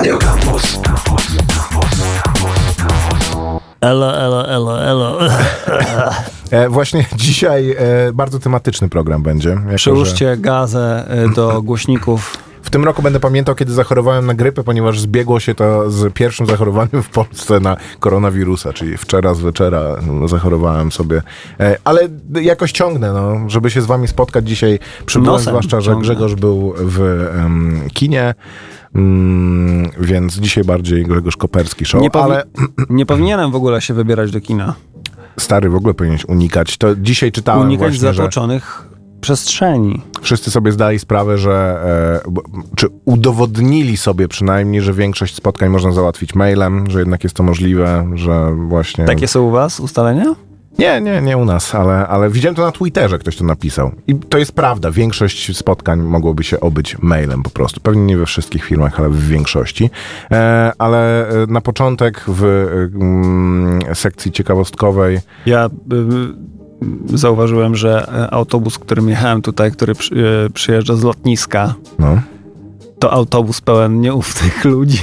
Radio Campus. Elo, elo, elo, elo. E, właśnie dzisiaj e, bardzo tematyczny program będzie. jako że Przyłóżcie gazę y, do głośników. W tym roku będę pamiętał, kiedy zachorowałem na grypę, ponieważ zbiegło się to z pierwszym zachorowaniem w Polsce na koronawirusa, czyli wczoraj z wieczera no, zachorowałem sobie. E, ale jakoś ciągnę, no, żeby się z wami spotkać dzisiaj. Przybyłem, Nosem zwłaszcza, że. Grzegorz był w em, kinie. Mm, więc dzisiaj bardziej Grzegorz Koperski show, Nie, ale nie powinienem w ogóle się wybierać do kina. stary w ogóle powinieneś unikać. To dzisiaj czytałem Unikać właśnie, że zatłoczonych przestrzeni. wszyscy sobie zdali sprawę, że e, czy udowodnili sobie przynajmniej, że większość spotkań można załatwić mailem, że jednak jest to możliwe, że właśnie... Takie są u was ustalenia? Nie, nie, nie u nas, ale, ale widziałem to na Twitterze, ktoś to napisał. I to jest prawda, większość spotkań mogłoby się obyć mailem po prostu. Pewnie nie we wszystkich firmach, ale w większości. E, ale e, na początek w mm, sekcji ciekawostkowej Ja y, zauważyłem, że e, autobus, którym jechałem tutaj, który przy, przyjeżdża z lotniska, no, to autobus pełen nieufnych ludzi.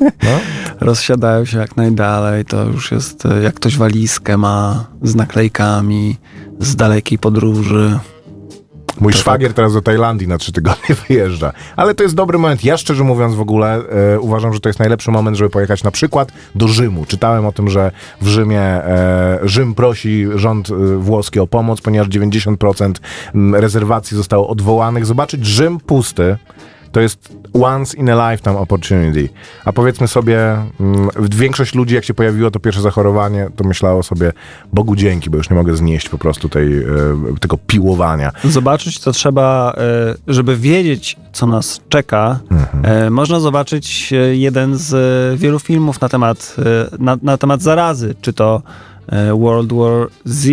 no, Rozsiadają się jak najdalej. To już jest, e, jak ktoś walizkę ma z naklejkami z dalekiej podróży. Mój To szwagier teraz do Tajlandii na trzy tygodnie wyjeżdża. Ale to jest dobry moment. Ja szczerze mówiąc w ogóle e, uważam, że to jest najlepszy moment, żeby pojechać na przykład do Rzymu. Czytałem o tym, że w Rzymie e, Rzym prosi rząd e, włoski o pomoc, ponieważ 90% m, rezerwacji zostało odwołanych. Zobaczyć Rzym pusty to jest once in a lifetime opportunity. A powiedzmy sobie, mm, większość ludzi, jak się pojawiło to pierwsze zachorowanie, to myślało sobie, Bogu dzięki, bo już nie mogę znieść po prostu tej, e, tego piłowania. Zobaczyć to trzeba, e, żeby wiedzieć, co nas czeka. E, Można zobaczyć jeden z wielu filmów na temat, na, na temat zarazy, czy to World War Z,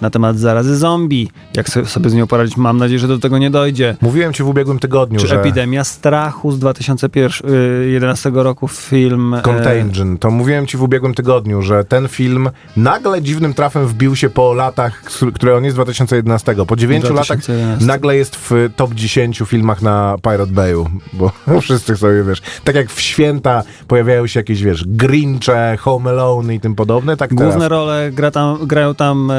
na temat zarazy zombie, jak so- sobie z nią poradzić. Mam nadzieję, że do tego nie dojdzie. Mówiłem ci w ubiegłym tygodniu, Czy że Epidemia strachu z 2011 roku film. e, Contagion, to mówiłem ci w ubiegłym tygodniu, że ten film nagle dziwnym trafem wbił się po latach, które on jest z 2011. Po 9 latach 2011. nagle jest w top 10 filmach na Pirate Bayu, bo wszyscy sobie, wiesz, tak jak w święta pojawiają się jakieś, wiesz, Grinche, Home Alone i tym podobne, tak Główne teraz. role gra tam, grają tam e,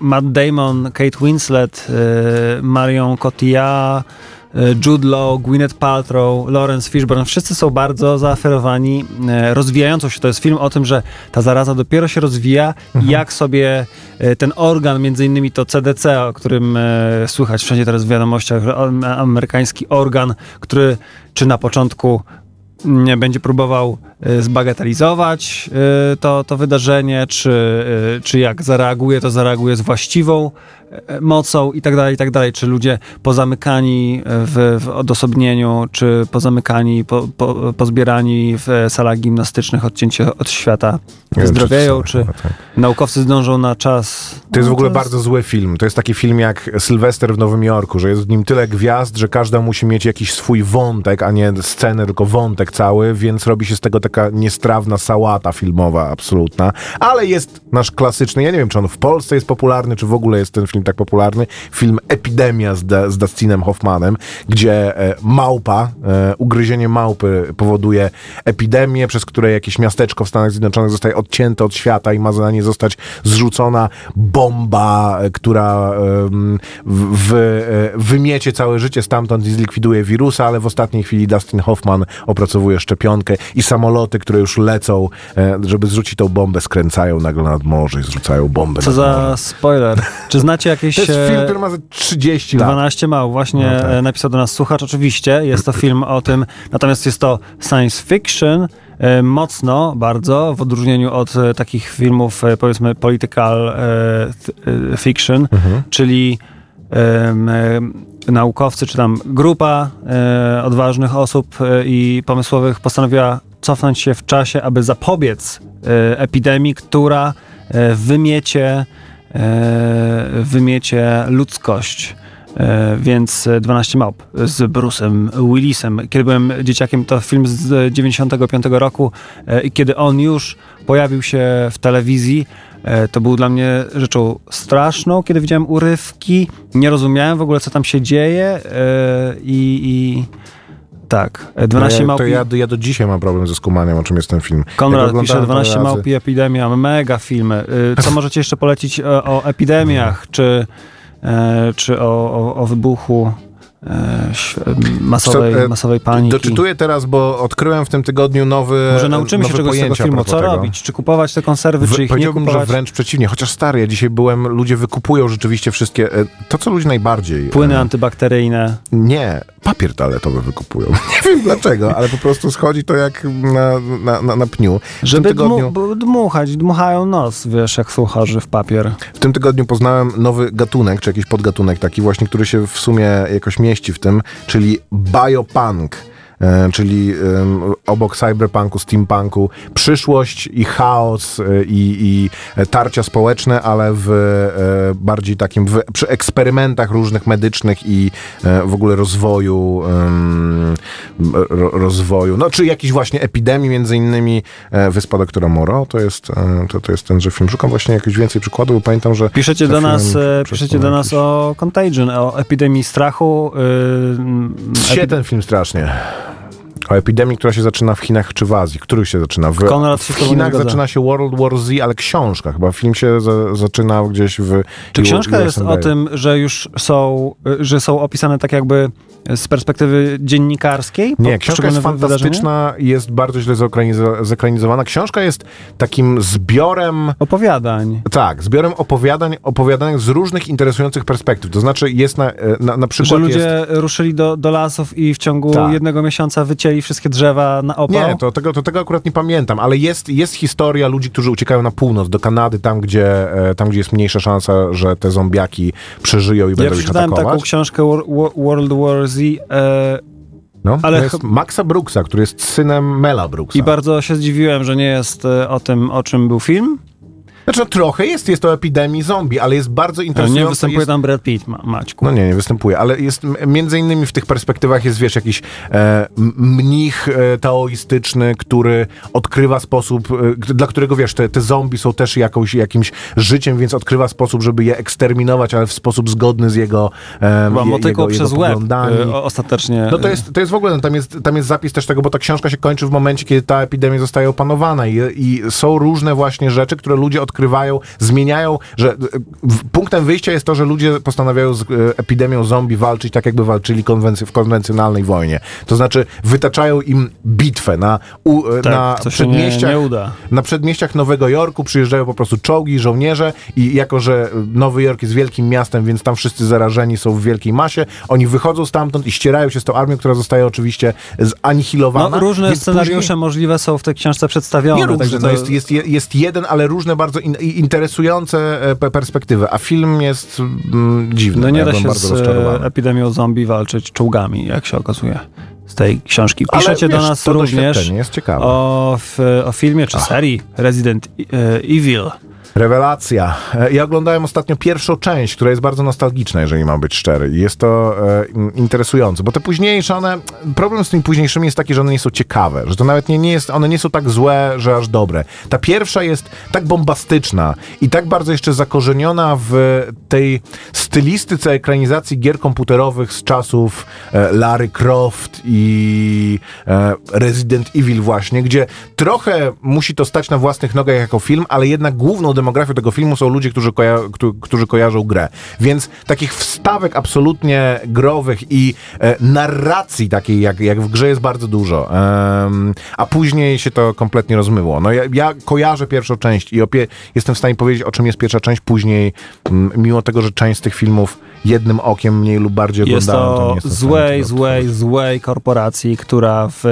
Matt Damon, Kate Winslet, e, Marion Cotillard, e, Jude Law, Gwyneth Paltrow, Lawrence Fishburne. Wszyscy są bardzo zaaferowani e, rozwijającą się. To jest film o tym, że ta zaraza dopiero się rozwija i jak sobie ten organ, między innymi to CDC, o którym słychać wszędzie teraz w wiadomościach, amerykański organ, który czy na początku nie będzie próbował y, zbagatelizować y, to, to wydarzenie, czy, y, czy jak zareaguje, to zareaguje z właściwą y, mocą i tak dalej, i tak dalej. Czy ludzie pozamykani w, w odosobnieniu, czy pozamykani, po, po, pozbierani w salach gimnastycznych, odcięci od świata, Nie wiem, zdrowieją, to czy są- tak. naukowcy zdążą na czas. To jest w No, ogóle bardzo zły film. To jest taki film jak Sylwester w Nowym Jorku, że jest w nim tyle gwiazd, że każda musi mieć jakiś swój wątek, a nie scenę, tylko wątek cały, więc robi się z tego taka niestrawna sałata filmowa absolutna. Ale jest nasz klasyczny, ja nie wiem, czy on w Polsce jest popularny, czy w ogóle jest ten film tak popularny, film Epidemia z, z Dustinem Hoffmanem, gdzie e, małpa, e, ugryzienie małpy powoduje epidemię, przez które jakieś miasteczko w Stanach Zjednoczonych zostaje odcięte od świata i ma za nie zostać zrzucona bomba, e, która em, w, w, e, wymiecie całe życie stamtąd i zlikwiduje wirusa, ale w ostatniej chwili Dustin Hoffman opracowuje szczepionkę i samoloty, które już lecą, e, żeby zrzucić tą bombę, skręcają nagle nad morze i zrzucają bombę Co za morze. spoiler. Czy znacie jakieś... To jest e, film, który ma ze 30 lat. 12 mał, właśnie No tak. e, napisał do nas słuchacz. Oczywiście jest to film o tym, natomiast jest to science fiction, mocno, bardzo, w odróżnieniu od takich filmów, powiedzmy, political fiction, Mhm. czyli naukowcy, czy tam grupa odważnych osób i pomysłowych postanowiła cofnąć się w czasie, aby zapobiec e, epidemii, która e, wymiecie, e, wymiecie ludzkość. Więc e, 12 małp z Bruce'em Willisem. Kiedy byłem dzieciakiem, to film z 95 roku i kiedy on już pojawił się w telewizji, to był dla mnie rzeczą straszną. Kiedy widziałem urywki, nie rozumiałem w ogóle, co tam się dzieje i, i Tak. E, 12 ja, małp to i... ja, ja do dzisiaj mam problem ze skumaniem, o czym jest ten film. Konrad pisze parę 12 razy- małp i epidemia, mega filmy. Y, Co możecie jeszcze polecić o, o epidemiach, czy, e, czy o, o, o wybuchu e, masowej, Co, e, masowej paniki? Doczytuję teraz, bo odkryłem w tym tygodniu nowy Może nauczymy się nowe czegoś z tego filmu. Co tego. robić? Czy kupować te konserwy, W, czy ich nie powiedziałbym, że kupować? wręcz przeciwnie, chociaż stary, ja dzisiaj byłem, ludzie wykupują rzeczywiście wszystkie, e, to co ludzie najbardziej... Płyny e, antybakteryjne. Nie, papier toaletowy wykupują. Nie wiem dlaczego, ale po prostu schodzi to jak na, na, na, na pniu. W Żeby tygodniu, dmu, dmuchać, dmuchają nos, wiesz, jak słucharzy w papier. w tym tygodniu poznałem nowy gatunek, czy jakiś podgatunek taki właśnie, który się w sumie jakoś mieści w tym, czyli biopunk. E, Czyli obok cyberpunku, steampunku, przyszłość i chaos e, i, i tarcia społeczne, ale w e, bardziej takim, w, przy eksperymentach różnych medycznych i w ogóle rozwoju, rozwoju, no czy jakiś właśnie epidemii, między innymi Wyspa Doktora Moro, to jest, to, to jest tenże film. Szukam właśnie jakichś więcej przykładów, bo pamiętam, że Piszecie do nas, piszecie do nas o Contagion, o epidemii strachu. Yy, Się ten film strasznie. O epidemii, która się zaczyna w Chinach czy w Azji. Który się zaczyna? W, Konrad się w Chinach zaczyna się World War Z, ale książka. Chyba film się za, zaczyna gdzieś w... Czy książka US jest o tym, że już są, że są opisane tak jakby z perspektywy dziennikarskiej? Nie, książka jest fantastyczna jest bardzo źle zekranizo- zekranizowana. Książka jest takim zbiorem Opowiadań. Tak, zbiorem opowiadań, opowiadanych z różnych interesujących perspektyw. To znaczy jest na, na, na Że przykład... ludzie jest, ruszyli do, do lasów i w ciągu Tak. jednego miesiąca wycięli wszystkie drzewa na opał? nie, to tego, to tego akurat nie pamiętam, ale jest, jest historia ludzi, którzy uciekają na północ, do Kanady, tam gdzie, e, tam, gdzie jest mniejsza szansa, że te zombiaki przeżyją i Ja będą ich przeczytałem atakować. taką książkę Wor- Wor- World War Z e, No, ale jest Maxa Brooksa, który jest synem Mela Brooksa. i bardzo się zdziwiłem, że nie jest e, o tym, o czym był film. Znaczy, no, trochę jest, jest o epidemii zombie, ale jest bardzo interesujące. nie występuje jest... tam Brad Pitt, ma, Maćku. No nie, nie występuje, ale jest między innymi w tych perspektywach jest, wiesz, jakiś e, mnich e, taoistyczny, który odkrywa sposób, e, dla którego, wiesz, te, te zombie są też jakąś, jakimś życiem, więc odkrywa sposób, żeby je eksterminować, ale w sposób zgodny z jego, e, Chyba je, jego, przez jego łeb poglądami. e, ostatecznie. No to jest, to jest w ogóle, no tam jest, tam jest zapis też tego, bo ta książka się kończy w momencie, kiedy ta epidemia zostaje opanowana i, i są różne właśnie rzeczy, które ludzie odkrywają, zmieniają, że e, punktem wyjścia jest to, że ludzie postanawiają z e, epidemią zombie walczyć tak, jakby walczyli konwency, w konwencjonalnej wojnie. To znaczy wytaczają im bitwę na, u, e, tak, na nie, przedmieściach nie uda. na przedmieściach Nowego Jorku przyjeżdżają po prostu czołgi, żołnierze i jako, że Nowy Jork jest wielkim miastem, więc tam wszyscy zarażeni są w wielkiej masie, oni wychodzą stamtąd i ścierają się z tą armią, która zostaje oczywiście zanihilowana. No, różne więc scenariusze później- możliwe są w tej książce przedstawione. nie różne, także no to- jest, jest, jest jeden, ale różne bardzo in, interesujące e, pe- perspektywy, a film jest mm, dziwny. No nie ja da się z e, epidemią zombie walczyć czołgami, jak się okazuje z tej książki. Piszecie do nas również o, w, o filmie czy serii Resident e, Evil. Rewelacja. E, Ja oglądałem ostatnio pierwszą część, która jest bardzo nostalgiczna, jeżeli mam być szczery. Jest to e, in- interesujące, bo te późniejsze, one, problem z tymi późniejszymi jest taki, że one nie są ciekawe, że to nawet nie, nie jest, one nie są tak złe, że aż dobre. Ta pierwsza jest tak bombastyczna i tak bardzo jeszcze zakorzeniona w tej stylistyce ekranizacji gier komputerowych z czasów e, Larry Croft i e, Resident Evil właśnie, gdzie trochę musi to stać na własnych nogach jako film, ale jednak główną demografią tego filmu są ludzie, którzy, koja- któ- którzy kojarzą grę. Więc takich wstawek absolutnie growych i e, narracji takiej jak, jak w grze jest bardzo dużo. A później się to kompletnie rozmyło. No ja, ja kojarzę pierwszą część i jestem w stanie powiedzieć, o czym jest pierwsza część później, mimo tego, że część z tych filmów jednym okiem mniej lub bardziej Jest oglądałem. to nie to stanie złej, złej, złej korporacji, która w,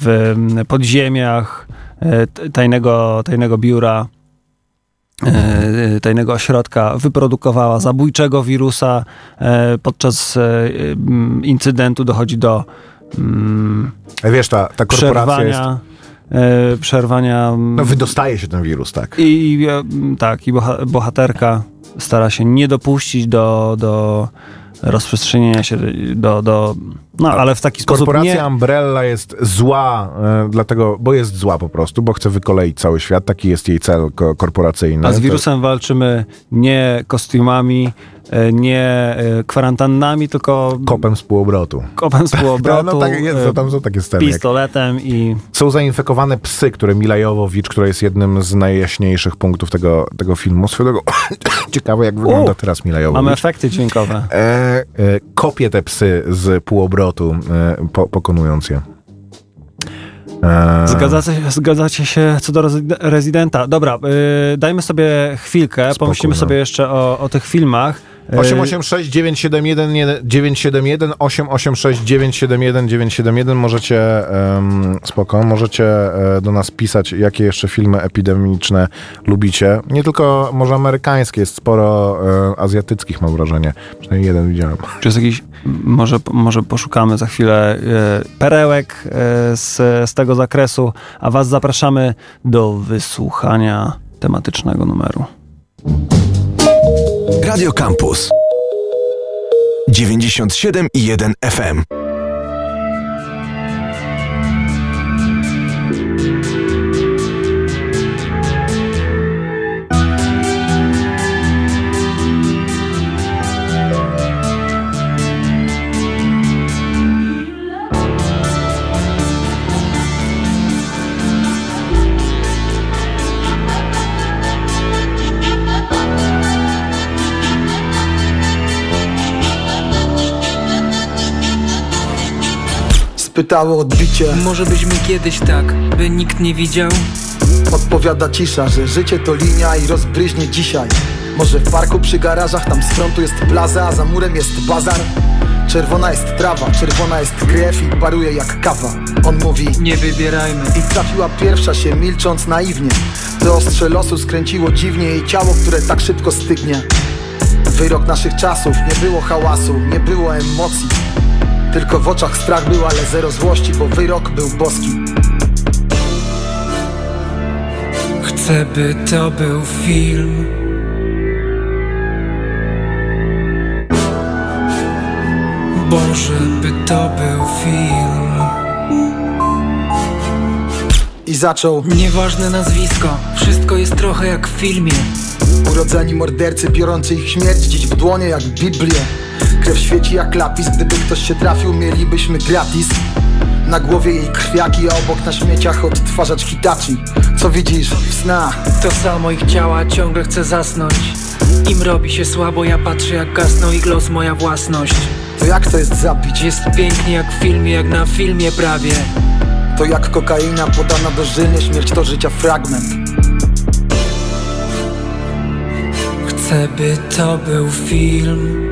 w podziemiach e, tajnego, tajnego biura tajnego ośrodka wyprodukowała zabójczego wirusa. E, Podczas e, incydentu dochodzi do mm, Wiesz, ta, ta korporacja jest... przerwania, e, mm, No, wydostaje się ten wirus, tak. i, e, tak, i boha- bohaterka stara się nie dopuścić do, do rozprzestrzenienia się, do, do No, ale w taki sposób Korporacja nie... Umbrella jest zła, e, dlatego, bo jest zła po prostu, bo chce wykoleić cały świat. Taki jest jej cel ko- korporacyjny. A z To- wirusem walczymy nie kostiumami, e, nie e, kwarantannami, tylko kopem z półobrotu. kopem z półobrotu, No, tak jest, to tam są takie sceny. Jak pistoletem i są zainfekowane psy, które Mila Jowowicz, która jest jednym z najjaśniejszych punktów tego, tego filmu. Swojego ciekawe, jak wygląda U, teraz Mila mamy Jowowicz. efekty dźwiękowe. E, kopie te psy z półobrotu, e, po, pokonując je. E, Zgadzacie, zgadzacie się co do rezyd- rezydenta. Dobra, y, dajmy sobie chwilkę, Spokój, pomyślimy no. sobie jeszcze o, o tych filmach. Y, 886 971 nie- 971 886 971 971 możecie em, spoko, możecie e, do nas pisać jakie jeszcze filmy epidemiczne lubicie. Nie tylko może amerykańskie, jest sporo e, azjatyckich mam wrażenie. Przynajmniej jeden widziałem. Czy jest jakiś, może, może poszukamy za chwilę e, perełek z, z tego zakresu, a was zapraszamy do wysłuchania tematycznego numeru. Radio Campus 97,1 FM. Spytało odbicie, Może byśmy kiedyś tak, by nikt nie widział? Odpowiada cisza, że życie to linia i rozbryźnie dzisiaj. Może w parku przy garażach, tam z frontu jest plaza, a za murem jest bazar. Czerwona jest trawa, czerwona jest krew i paruje jak kawa. On mówi Nie wybierajmy. I trafiła pierwsza się milcząc naiwnie. To ostrze losu skręciło dziwnie jej ciało, które tak szybko stygnie. Wyrok naszych czasów, nie było hałasu, nie było emocji Tylko w oczach strach był, ale zero złości, bo wyrok był boski. Chcę by to był film. Boże by to był film. I zaczął. Nieważne nazwisko, wszystko jest trochę jak w filmie. Urodzeni mordercy biorący ich śmierć dziś w dłonie jak Biblię Krew świeci jak lapis, gdyby ktoś się trafił mielibyśmy gratis. Na głowie jej krwiaki, a obok na śmieciach odtwarzacz Hitachi. Co widzisz w snach? To samo ich ciała ciągle chce zasnąć. Im robi się słabo, ja patrzę jak gasną ich los moja własność. To jak to jest zabić? Jest pięknie jak w filmie, jak na filmie prawie. To jak kokaina podana dożylnie, śmierć to życia fragment. Chcę by to był film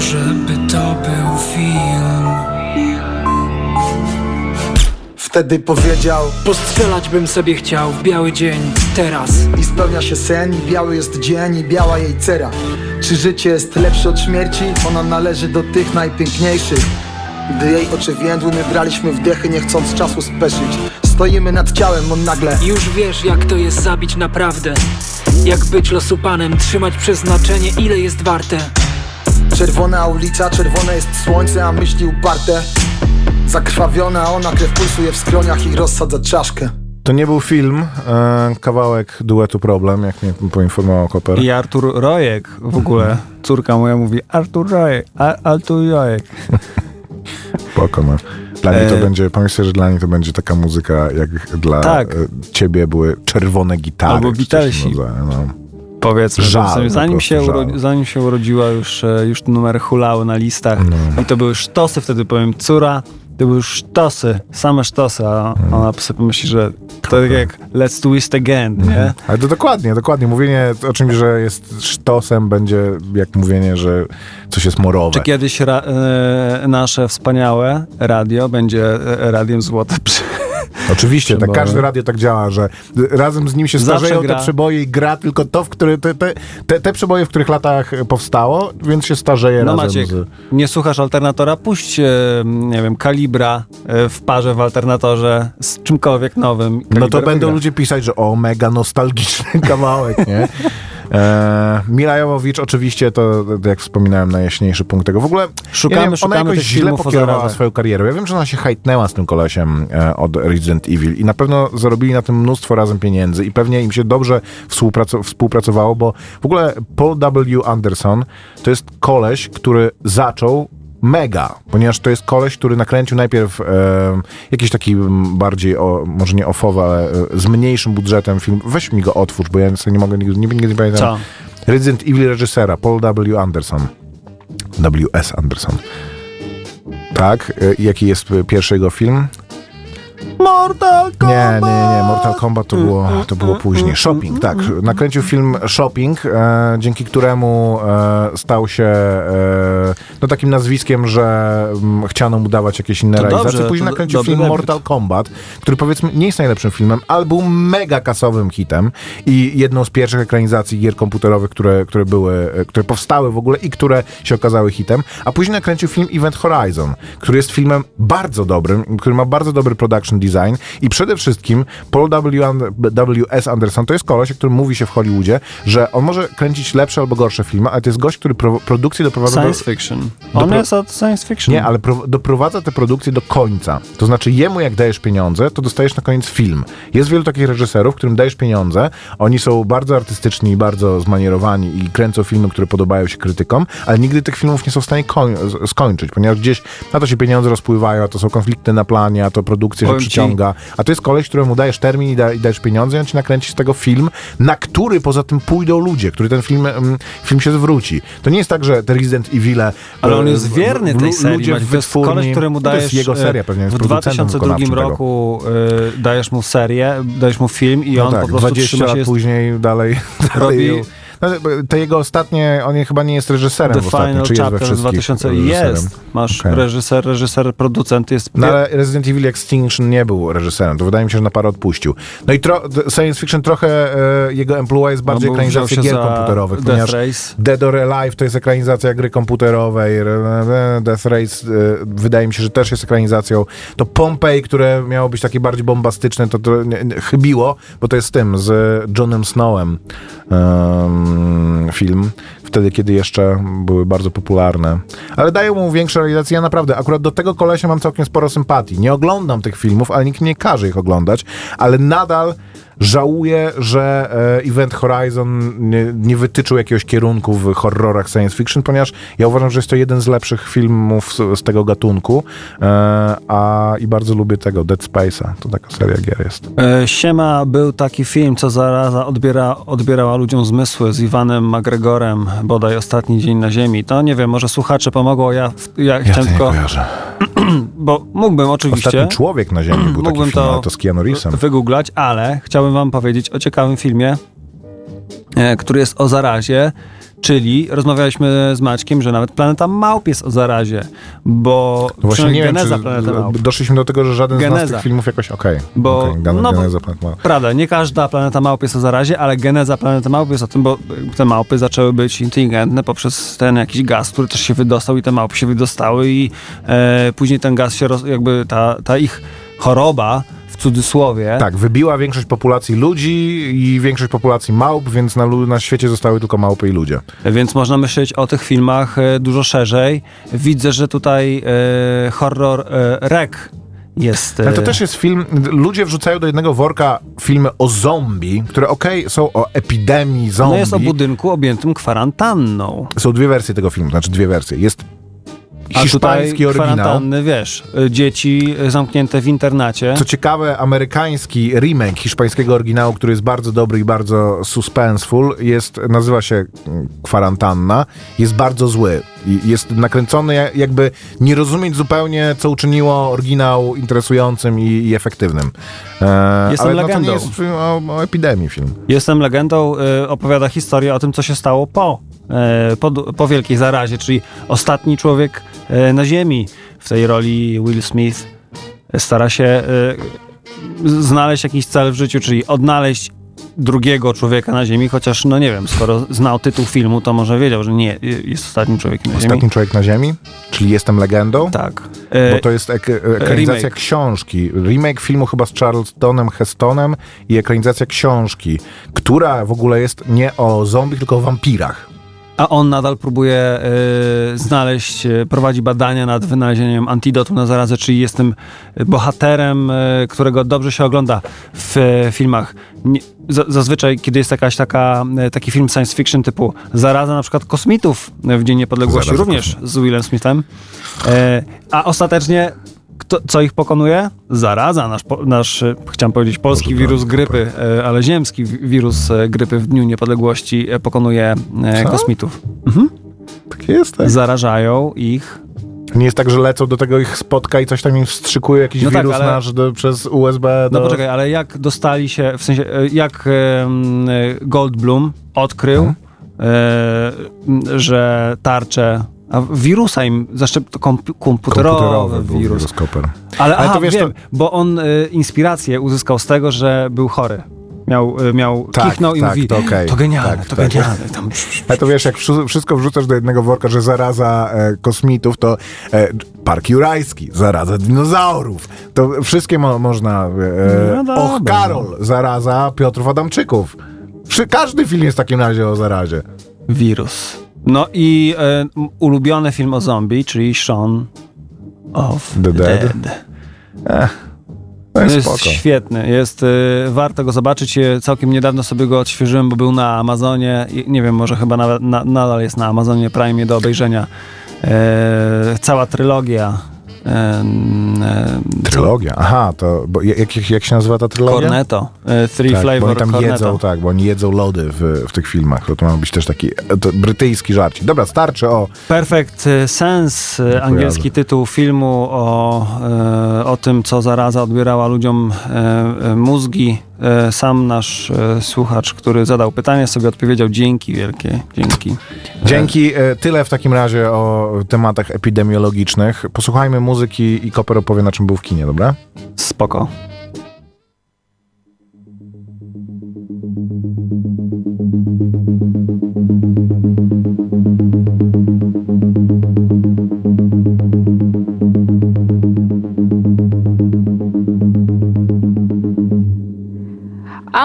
Boże by to był film. Wtedy powiedział Postrzelać bym sobie chciał w biały dzień, teraz. I spełnia się sen i biały jest dzień i biała jej cera. Czy życie jest lepsze od śmierci? Ona należy do tych najpiękniejszych. Gdy jej oczy więdły, my braliśmy wdechy, nie chcąc czasu speszyć. Stoimy nad ciałem, on nagle Już wiesz jak to jest zabić naprawdę. Jak być losu panem, trzymać przeznaczenie ile jest warte Czerwona ulica, czerwone jest słońce, a myśli uparte Zakrwawiona, a ona krew pulsuje w skroniach i rozsadza czaszkę To nie był film, e, kawałek duetu Problem, jak mnie poinformował Koper. I Artur Rojek w ogóle, córka moja mówi Artur Rojek, Artur Rojek. Spoko, no. Dla niej to E, będzie, pomyślcie, że dla niej to będzie taka muzyka, jak dla Tak. e, ciebie były czerwone gitary. Albo rodzaju, No. Powiedzmy, Żal, zanim, się żal. zanim się urodziła, już, e, już te numery hulały na listach. No. I to były sztosy, wtedy powiem, córa, to były sztosy, same sztosy, a No. ona sobie pomyśli, że to tak jak let's twist again, nie? Ale to dokładnie, dokładnie. Mówienie o czymś, że jest sztosem będzie jak mówienie, że coś jest morowe. Czy kiedyś ra, e, nasze wspaniałe radio będzie e, radiem złote przy... Oczywiście, tak każde radio tak działa, że razem z nim się starzeją te przeboje i gra tylko to, w który, te, te, te, te przeboje, w których latach powstało, więc się starzeje No razem Maciek, z... nie słuchasz alternatora, puść, e, nie wiem, kalibra e, w parze w alternatorze z czymkolwiek nowym. No to będą wygra. ludzie pisać, że o, mega nostalgiczny kawałek, nie? E, Mila Jovovich oczywiście to, jak wspominałem, najjaśniejszy punkt tego. W ogóle Szukamy, ja wiem, szukamy ona jakoś źle pokierowała swoją karierę. Ja wiem, że ona się hajtnęła z tym kolesiem e, od Resident Evil i na pewno zarobili na tym mnóstwo razem pieniędzy i pewnie im się dobrze współpraco- współpracowało, bo w ogóle Paul W. Anderson to jest koleś, który zaczął mega, ponieważ to jest koleś, który nakręcił najpierw e, jakiś taki bardziej, o, może nie ofowy, ale e, z mniejszym budżetem film. Weź mi go otwórz, bo ja sobie nie mogę, nigdy, nigdy nie pamiętam. Co? Resident Evil reżysera, Paul W. Anderson. W.S. Anderson. Tak, e, jaki jest e, pierwszy jego film? Mortal Kombat! Nie, nie, nie, Mortal Kombat to było, to było później. Shopping, tak. Nakręcił film Shopping, e, dzięki któremu e, stał się e, no takim nazwiskiem, że mm, chciano mu dawać jakieś inne To realizacje. dobrze, Później to nakręcił dobry film debiut. Mortal Kombat, który powiedzmy nie jest najlepszym filmem, ale był mega kasowym hitem i jedną z pierwszych ekranizacji gier komputerowych, które, które były, e, które powstały w ogóle i które się okazały hitem. A później nakręcił film Event Horizon, który jest filmem bardzo dobrym, który ma bardzo dobry production design i przede wszystkim Paul W.S. Anderson to jest koleś, o którym mówi się w Hollywoodzie, że on może kręcić lepsze albo gorsze filmy, ale to jest gość, który pro, produkcję doprowadza do... Science fiction. On Dopro- jest od science fiction. Nie, ale pro, doprowadza te produkcje do końca. To znaczy jemu jak dajesz pieniądze, to dostajesz na koniec film. Jest wielu takich reżyserów, którym dajesz pieniądze, oni są bardzo artystyczni i bardzo zmanierowani i kręcą filmy, które podobają się krytykom, ale nigdy tych filmów nie są w stanie skończyć, ponieważ gdzieś na to się pieniądze rozpływają, a to są konflikty na planie, a to produkcja się Powiem ci- a to jest koleś, któremu dajesz termin i, da, i dajesz pieniądze i on ci nakręci z tego film, na który poza tym pójdą ludzie, który ten film, film się zwróci. To nie jest tak, że te Resident Evil Ale on jest wierny tej serii. Ludzie w Maciek. to jest wytwórni, koleś, któremu no to dajesz... jest jego seria, pewnie jest W producentem 2002 wykonawczym tego. roku y, dajesz mu serię, dajesz mu film i No on tak, po prostu 20 trzyma lat się... później dalej, Robi- dalej no, te jego ostatnie, on chyba nie jest reżyserem The w ostatnim, Final czy jest we Chapter wszystkich 2000 reżyserem? jest. Masz Okej. reżyser, reżyser, producent jest... No ale Resident Evil Extinction nie był reżyserem, to wydaje mi się, że na parę odpuścił. No i tro, science fiction trochę e, jego emploi jest bardziej No, się gier komputerowych, Death ponieważ Race. Dead or Alive to jest ekranizacja gry komputerowej, Death Race e, wydaje mi się, że też jest ekranizacją. To Pompeii, które miało być takie bardziej bombastyczne, to, to nie, nie, chybiło, bo to jest z tym, z Johnem Snowem em, film, wtedy, kiedy jeszcze były bardzo popularne. Ale dają mu większe realizacje. Ja naprawdę, akurat do tego kolesia mam całkiem sporo sympatii. Nie oglądam tych filmów, ale nikt nie każe ich oglądać, ale nadal żałuję, że e, Event Horizon nie, nie wytyczył jakiegoś kierunku w horrorach science fiction, ponieważ ja uważam, że jest to jeden z lepszych filmów z, z tego gatunku, e, a i bardzo lubię tego, Dead Space'a. To taka seria gier jest. E, Siema był taki film, co zaraza odbiera, odbierała ludziom zmysły z Iwanem McGregorem, bodaj ostatni dzień na ziemi. To nie wiem, może słuchacze pomogą, ja, ja, Ja chciałem tylko, kojarzę. bo mógłbym oczywiście Ostatni człowiek na ziemi był taki film, to to z Keanu Reevesem. wygooglać, ale chciałbym wam powiedzieć o ciekawym filmie, e, który jest o zarazie, czyli rozmawialiśmy z Maćkiem, że nawet Planeta Małp jest o zarazie, bo No właśnie nie wiem, geneza czy Planety Małp. doszliśmy do tego, że żaden z nas Geneza. tych filmów jakoś okej. Bo- Okej, Gen- no Geneza Planet Małp. Prawda, nie każda planeta małp jest o zarazie, ale geneza planety małp jest o tym, bo te małpy zaczęły być inteligentne poprzez ten jakiś gaz, który też się wydostał i te małpy się wydostały i e, później ten gaz się, roz, jakby ta, ta ich choroba, cudzysłowie, Tak, wybiła większość populacji ludzi i większość populacji małp, więc na, na świecie zostały tylko małpy i ludzie. więc można myśleć o tych filmach e, dużo szerzej. Widzę, że tutaj e, horror e, rek jest... Ale to też jest film, ludzie wrzucają do jednego worka filmy o zombie, które okej, są o epidemii zombie. no jest o budynku objętym kwarantanną. Są dwie wersje tego filmu, znaczy dwie wersje. Jest hiszpański oryginał. kwarantanny, wiesz, y, dzieci y, zamknięte w internacie. Co ciekawe, amerykański remake hiszpańskiego oryginału, który jest bardzo dobry i bardzo suspenseful, jest, nazywa się mm, Kwarantanna, jest bardzo zły. Jest nakręcony ja- jakby nie rozumieć zupełnie, co uczyniło oryginał interesującym i, i efektywnym. E, Jestem ale no, to legendą. nie jest film o, o epidemii film. Jestem legendą, y, opowiada historię o tym, co się stało po, y, po, po wielkiej zarazie, czyli ostatni człowiek na ziemi. W tej roli Will Smith stara się y, znaleźć jakiś cel w życiu, czyli odnaleźć drugiego człowieka na Ziemi, chociaż, no nie wiem, skoro znał tytuł filmu, to może wiedział, że nie, jest ostatnim człowiekiem na Ziemi. Ostatni człowiek na Ziemi, czyli Jestem legendą. Tak. Bo E, to jest ek- ekranizacja remake. książki. Remake filmu chyba z Charltonem Hestonem i ekranizacja książki, która w ogóle jest nie o zombie, tylko o wampirach. A on nadal próbuje e, znaleźć, e, prowadzi badania nad wynalezieniem antidotum na zarazę, czyli jestem bohaterem, e, którego dobrze się ogląda w e, filmach. Nie, za, zazwyczaj, kiedy jest jakaś taka, e, taki film science fiction typu Zaraza na przykład kosmitów w Dzień Niepodległości, Zaraza również z Willem Smithem, e, a ostatecznie kto, co ich pokonuje? Zaraza, nasz, nasz e, chciałem powiedzieć polski Może wirus tak, grypy, e, ale ziemski wi- wirus e, grypy w Dniu Niepodległości pokonuje Co? kosmitów. Tak jest, tak. Zarażają ich. Nie jest tak, że lecą do tego ich spotka i coś tam im wstrzykuje jakiś No tak, wirus ale- nasz do, przez USB do... No poczekaj, ale jak dostali się, w sensie, jak Goldblum odkrył, Mhm. e, m, że tarcze, a wirusa im, zaszczep, komp- komputerowy, komputerowy wirus. wirus Koper. Ale, Ale aha, to wiesz, wiem, to- bo on e, inspirację uzyskał z tego, że był chory. Miał, e, miał Tak, kichnął i tak, mówi, to okej. to genialne, Tak, to tak. genialne. Tam, Ale to wiesz, jak wszystko wrzucasz do jednego worka, że zaraza e, kosmitów, to e, Park Jurajski, zaraza dinozaurów. To wszystkie mo można... E, No dobra, Och, Karol, zaraza Piotrów Adamczyków. Każdy film jest w takim razie o zarazie. wirus. No i e, ulubiony film o zombie, czyli Shaun of The the Dead. Dead. To jest, jest spoko. świetny, jest, y, warto go zobaczyć. Całkiem niedawno sobie go odświeżyłem, bo był na Amazonie. Nie wiem, może chyba nawet na, nadal jest na Amazonie Prime do obejrzenia. E, cała trylogia. E, e, Trylogia. Aha, to... Bo jak, jak, się nazywa ta trylogia? Cornetto. E, Three Tak, bo Flavor oni tam Cornetto. jedzą, tak, bo oni jedzą lody w, w tych filmach. To, to ma być też taki e, brytyjski żarcik. Dobra, starczy o... Perfect Sense, e, angielski tytuł filmu o, e, o tym, co zaraza odbierała ludziom e, e, mózgi. E, sam nasz e, słuchacz, który zadał pytanie, sobie odpowiedział dzięki wielkie, dzięki. Dzięki. E, Tyle w takim razie o tematach epidemiologicznych. Posłuchajmy muzyki i Koper opowie, na czym był w kinie, dobra? Spoko.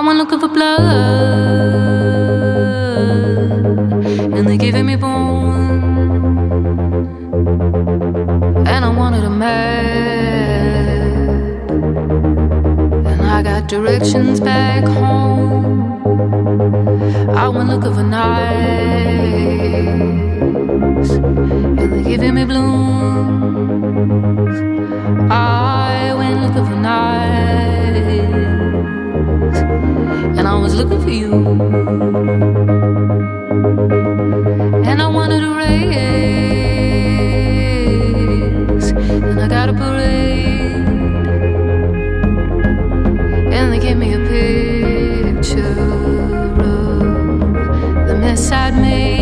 I went looking for blood, and they're giving me bone, and I wanted a map, and I got directions back home. I went looking for knives, and they're giving me blooms. I went looking for knives and I was looking for you. And I wanted a race, and I got a parade, and they gave me a picture of the mess I'd make.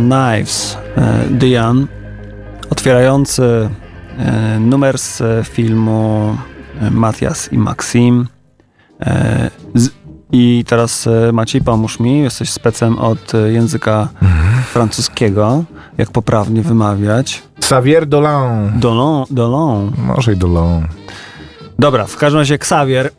Knives, e, Diane, otwierający e, numer z filmu e, Matias i Maxim. I teraz Maciej, pomóż mi, jesteś specem od języka francuskiego, jak poprawnie wymawiać. Xavier Dolan. Dolon, Dolon. Może i Dolan. Dobra, w każdym razie Xavier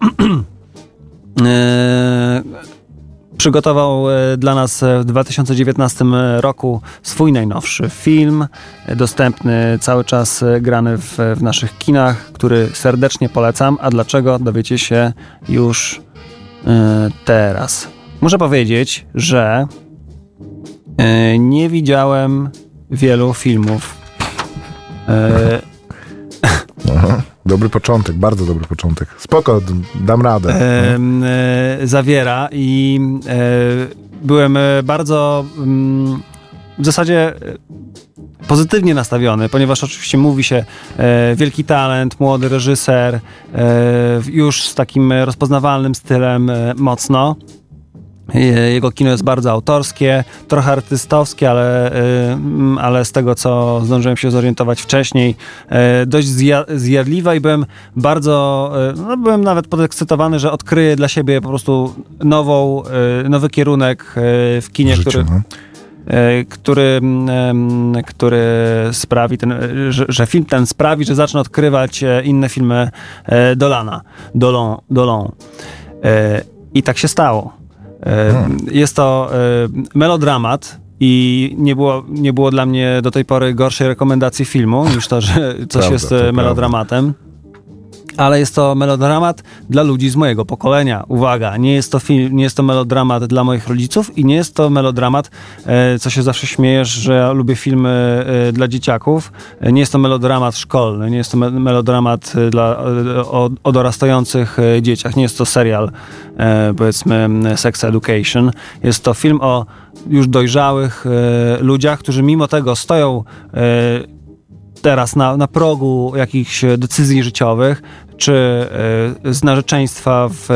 przygotował e, dla nas e, w 2019 roku swój najnowszy film, e, dostępny cały czas grany w, w naszych kinach, który serdecznie polecam. A dlaczego dowiecie się już teraz. Muszę powiedzieć, że nie widziałem wielu filmów. E, Aha. Dobry początek, bardzo dobry początek. Spoko, dam radę. em, e, zawiera i e, byłem e, bardzo mm, w zasadzie e, pozytywnie nastawiony, ponieważ oczywiście mówi się e, wielki talent, młody reżyser, e, już z takim rozpoznawalnym stylem e, mocno. Je- Jego kino jest bardzo autorskie, trochę artystowskie, ale, ale z tego, co zdążyłem się zorientować wcześniej, y, dość zja- zjadliwa i byłem bardzo, y, no byłem nawet podekscytowany, że odkryję dla siebie po prostu nową, y, nowy kierunek w kinie, w życiu, który, no. e, który, który sprawi, ten, e, że, że film ten sprawi, że zacznę odkrywać e, inne filmy e, Dolana, Dolon, Dolon. E, I tak się stało. Hmm. Jest to melodramat i nie było, nie było dla mnie do tej pory gorszej rekomendacji filmu niż to, że coś Prawda, jest to e, prawda. Ale jest to melodramat dla ludzi z mojego pokolenia. Uwaga, nie jest to film, nie jest to melodramat dla moich rodziców i nie jest to melodramat, e, co się zawsze śmiejesz, że ja lubię filmy e, dla dzieciaków. E, nie jest to melodramat szkolny, nie jest to me melodramat e, dla, e, o, o dorastających e, dzieciach, nie jest to serial, powiedzmy, Sex Education. Jest to film o już dojrzałych ludziach, którzy mimo tego stoją teraz na, na progu jakichś decyzji życiowych, czy e, z narzeczeństwa w,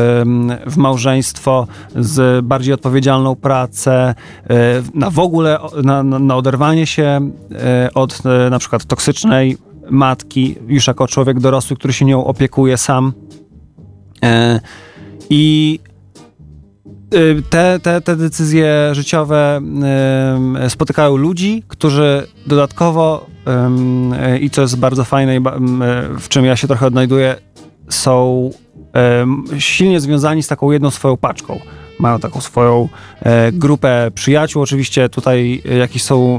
w małżeństwo, z bardziej odpowiedzialną pracę, e, na w ogóle na, na, oderwanie się e, od na przykład toksycznej matki, już jako człowiek dorosły, który się nią opiekuje sam. I te, te, te decyzje życiowe ym, spotykają ludzi, którzy dodatkowo, y, i co jest bardzo fajne, y, w czym ja się trochę odnajduję, są silnie związani z taką jedną swoją paczką. Mają taką swoją grupę przyjaciół. Oczywiście tutaj jakieś są,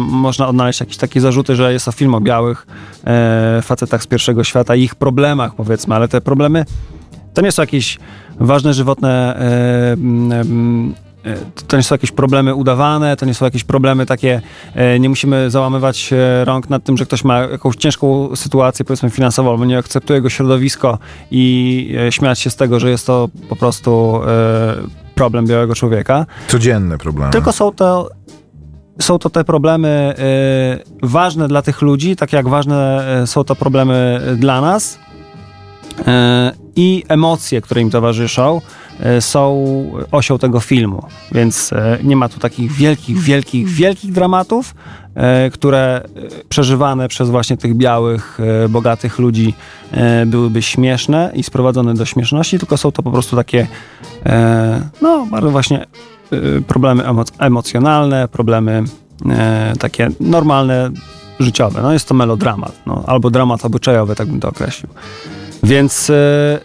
można odnaleźć jakieś takie zarzuty, że jest to film o białych facetach z pierwszego świata i ich problemach, powiedzmy, ale te problemy to nie są jakieś ważne żywotne. E, mm, e, to nie są jakieś problemy udawane, to nie są jakieś problemy takie, e, nie musimy załamywać e, rąk nad tym, że ktoś ma jakąś ciężką sytuację, powiedzmy finansową, albo nie akceptuje go środowisko i e, śmiać się z tego, że jest to po prostu e, problem białego człowieka. Codzienne problemy. Tylko są to, są to te problemy y, ważne dla tych ludzi, tak jak ważne są to problemy dla nas. Y, I emocje, które im towarzyszą, y, są osią tego filmu. Więc y, nie ma tu takich wielkich, wielkich, wielkich dramatów, które przeżywane przez właśnie tych białych, bogatych ludzi byłyby śmieszne i sprowadzone do śmieszności, tylko są to po prostu takie, no, bardzo właśnie problemy emo- emocjonalne, problemy e, takie normalne, życiowe. No jest to melodramat, no, albo dramat obyczajowy, tak bym to określił. Więc e,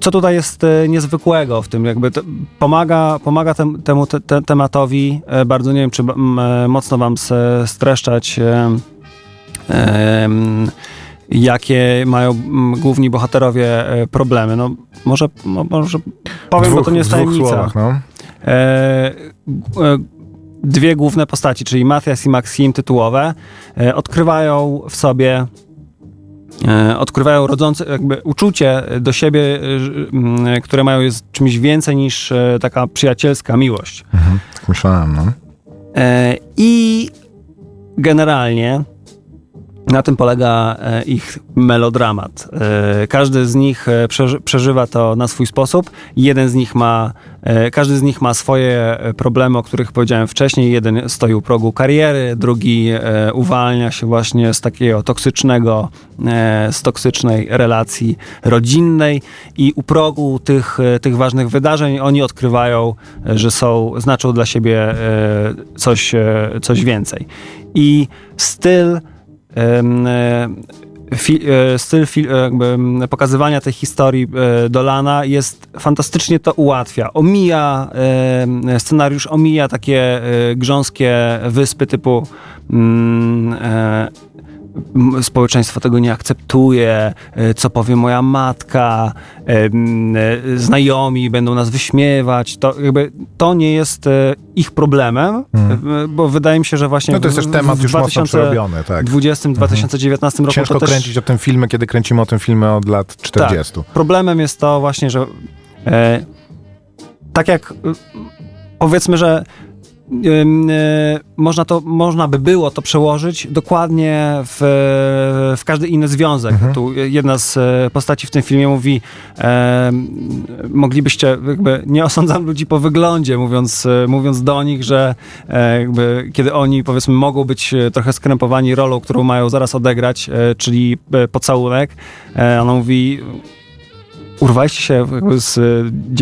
co tutaj jest e, niezwykłego w tym, jakby pomaga, pomaga tem, temu te, te, tematowi, e, bardzo nie wiem, czy mocno wam streszczać jakie mają główni bohaterowie problemy. No może, mo, może powiem, bo to nie jest dwóch tajemnica. słowach, no. Dwie główne postaci, czyli Matias i Maxim tytułowe, odkrywają w sobie odkrywają rodzące jakby uczucie do siebie, e, ż- m, które mają jest czymś więcej niż e, taka przyjacielska miłość. Mhm, tak myślałem, no. E, I generalnie na tym polega e, ich melodramat. E, Każdy z nich e, przeży- przeżywa to na swój sposób. Jeden z nich ma, każdy z nich ma swoje problemy, o których powiedziałem wcześniej. Jeden stoi u progu kariery, drugi uwalnia się właśnie z takiego toksycznego, z toksycznej relacji rodzinnej i u progu tych, tych ważnych wydarzeń oni odkrywają, że są, znaczą dla siebie coś, coś więcej. I styl fi, e, styl fi, e, jakby pokazywania tej historii e, Dolana jest fantastycznie to ułatwia. Omija e, scenariusz, omija takie e, grząskie wyspy typu mm, e, społeczeństwo tego nie akceptuje, e, co powie moja matka, e, e, znajomi będą nas wyśmiewać. To, jakby, to nie jest ich problemem, e, bo wydaje mi się, że właśnie Hmm. No to jest w- też temat w już mocno 2000 przerobiony, tak. 2020-2019 roku Ciężko to też kręcić o tym filmie, kiedy kręcimy o tym filmie od lat 40. tak. Problemem jest to właśnie, że e, tak jak powiedzmy, że można, to, można by było to przełożyć dokładnie w, w każdy inny związek. Tu jedna z e, postaci w tym filmie mówi, e, moglibyście, jakby nie osądzam ludzi po wyglądzie, mówiąc, e, mówiąc do nich, że e, jakby, kiedy oni powiedzmy mogą być e, trochę skrępowani rolą, którą mają zaraz odegrać, e, czyli e, pocałunek, e, ona mówi, urwaliście się z e,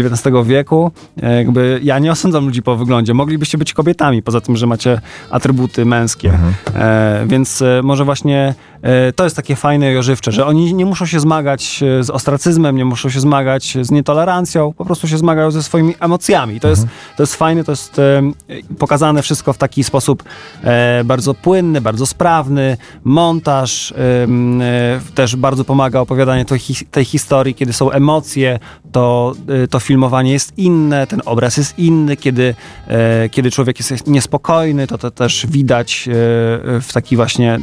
XIX wieku. E, Jakby ja nie osądzam ludzi po wyglądzie. Moglibyście być kobietami, poza tym, że macie atrybuty męskie. E, więc e, może właśnie e, to jest takie fajne i ożywcze, że oni nie muszą się zmagać e, z ostracyzmem, nie muszą się zmagać z nietolerancją, po prostu się zmagają ze swoimi emocjami. To, jest, to jest fajne, to jest e, pokazane wszystko w taki sposób e, bardzo płynny, bardzo sprawny. Montaż e, e, też bardzo pomaga opowiadanie tej, tej historii, kiedy są emocje, to, e, to filmowanie jest inne, ten obraz jest inny, kiedy, e, kiedy człowiek jest niespokojny, to to też widać e, w taki właśnie e,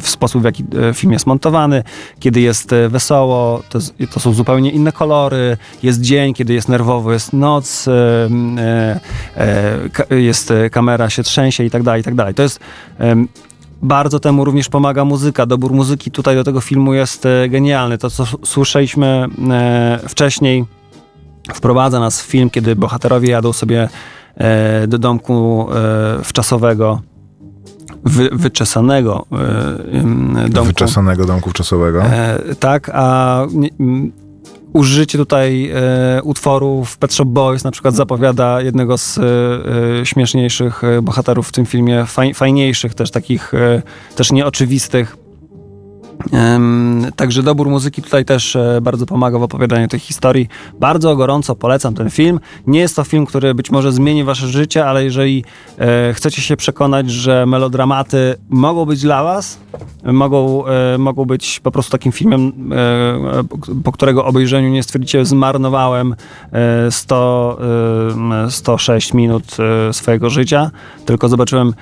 w sposób, w jaki film jest montowany. Kiedy jest wesoło, to, to są zupełnie inne kolory. Jest dzień, kiedy jest nerwowo, jest noc, jest kamera się trzęsie i tak dalej, i tak dalej. To jest bardzo temu również pomaga muzyka. Dobór muzyki tutaj do tego filmu jest e, genialny. To, co słyszeliśmy e, wcześniej, wprowadza nas w film, kiedy bohaterowie jadą sobie e, do domku wczasowego, wy, wyczesanego em, domku. Wyczesanego domku czasowego. E, tak, a nie, użycie tutaj e, utworów Pet Shop Boys na przykład zapowiada jednego z e, e, śmieszniejszych e, bohaterów w tym filmie, faj, fajniejszych też takich, e, też nieoczywistych. Także dobór muzyki tutaj też e, bardzo pomaga w opowiadaniu tej historii. Bardzo gorąco polecam ten film. Nie jest to film, który być może zmieni wasze życie, ale jeżeli e, chcecie się przekonać, że melodramaty mogą być dla was, mogą, e, mogą być po prostu takim filmem, po którego obejrzeniu nie stwierdzicie, zmarnowałem e, 100, e, 106 minut swojego życia, tylko zobaczyłem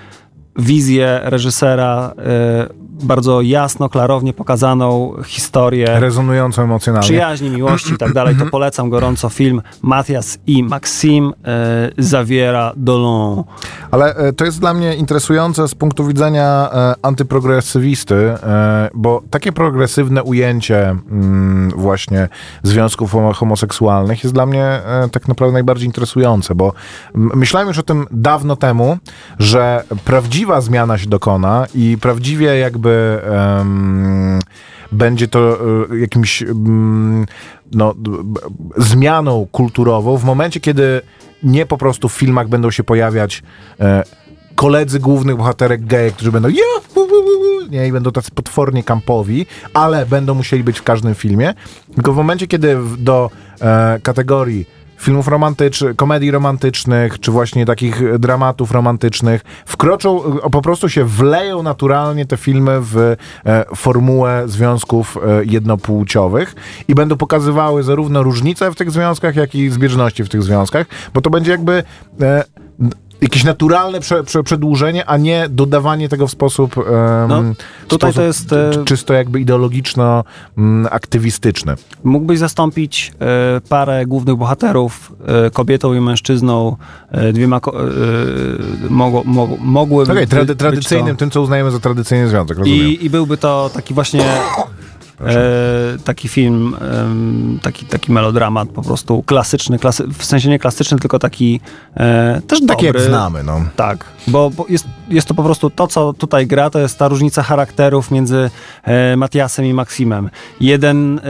wizję reżysera, bardzo jasno, klarownie pokazaną historię Rezonująco emocjonalnie. przyjaźni, miłości i tak dalej, to polecam gorąco film Matias i Maxim e, zawiera Dolon. Ale e, to jest dla mnie interesujące z punktu widzenia e, antyprogresywisty, e, bo takie progresywne ujęcie mm, właśnie związków homo- homoseksualnych jest dla mnie tak naprawdę najbardziej interesujące, bo myślałem już o tym dawno temu, że prawdziwa zmiana się dokona i prawdziwie jakby em, będzie to e, jakimś mm, no, zmianą kulturową w momencie, kiedy nie po prostu w filmach będą się pojawiać e, koledzy głównych bohaterek geje, którzy będą nie, i będą tacy potwornie kampowi, ale będą musieli być w każdym filmie. Tylko w momencie, kiedy do e, kategorii filmów romantycznych, komedii romantycznych, czy właśnie takich dramatów romantycznych, wkroczą, e, po prostu się wleją naturalnie te filmy w e, formułę związków e, jednopłciowych i będą pokazywały zarówno różnice w tych związkach, jak i zbieżności w tych związkach, bo to będzie jakby jakieś naturalne prze, prze, przedłużenie, a nie dodawanie tego w sposób, em, No, tutaj sposób to jest, e, czy- czysto jakby ideologiczno-aktywistyczny. Mógłbyś zastąpić e, parę głównych bohaterów e, kobietą i mężczyzną, e, dwiema ko- mogło, mogło, mogłyby Okej, by- trady, być tradycyjnym, to. tym co uznajemy za tradycyjny związek, rozumiem. I, I byłby to taki właśnie e, taki film, em, taki, taki melodramat po prostu klasyczny, klasy, w sensie nie klasyczny, tylko taki e, też Taki jak dobry. znamy, no. Tak, bo, bo jest, jest to po prostu to, co tutaj gra, to jest ta różnica charakterów między e, Matiasem i Maksimem. Jeden, e,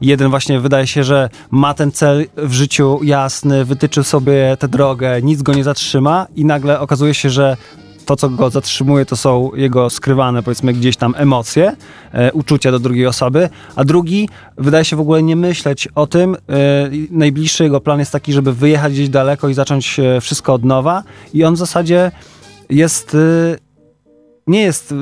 jeden właśnie wydaje się, że ma ten cel w życiu jasny, wytyczył sobie tę drogę, nic go nie zatrzyma i nagle okazuje się, że to, co go zatrzymuje, to są jego skrywane, powiedzmy, gdzieś tam emocje, e, uczucia do drugiej osoby, a drugi wydaje się w ogóle nie myśleć o tym. E, najbliższy jego plan jest taki, żeby wyjechać gdzieś daleko i zacząć e, wszystko od nowa i on w zasadzie jest... E, nie jest,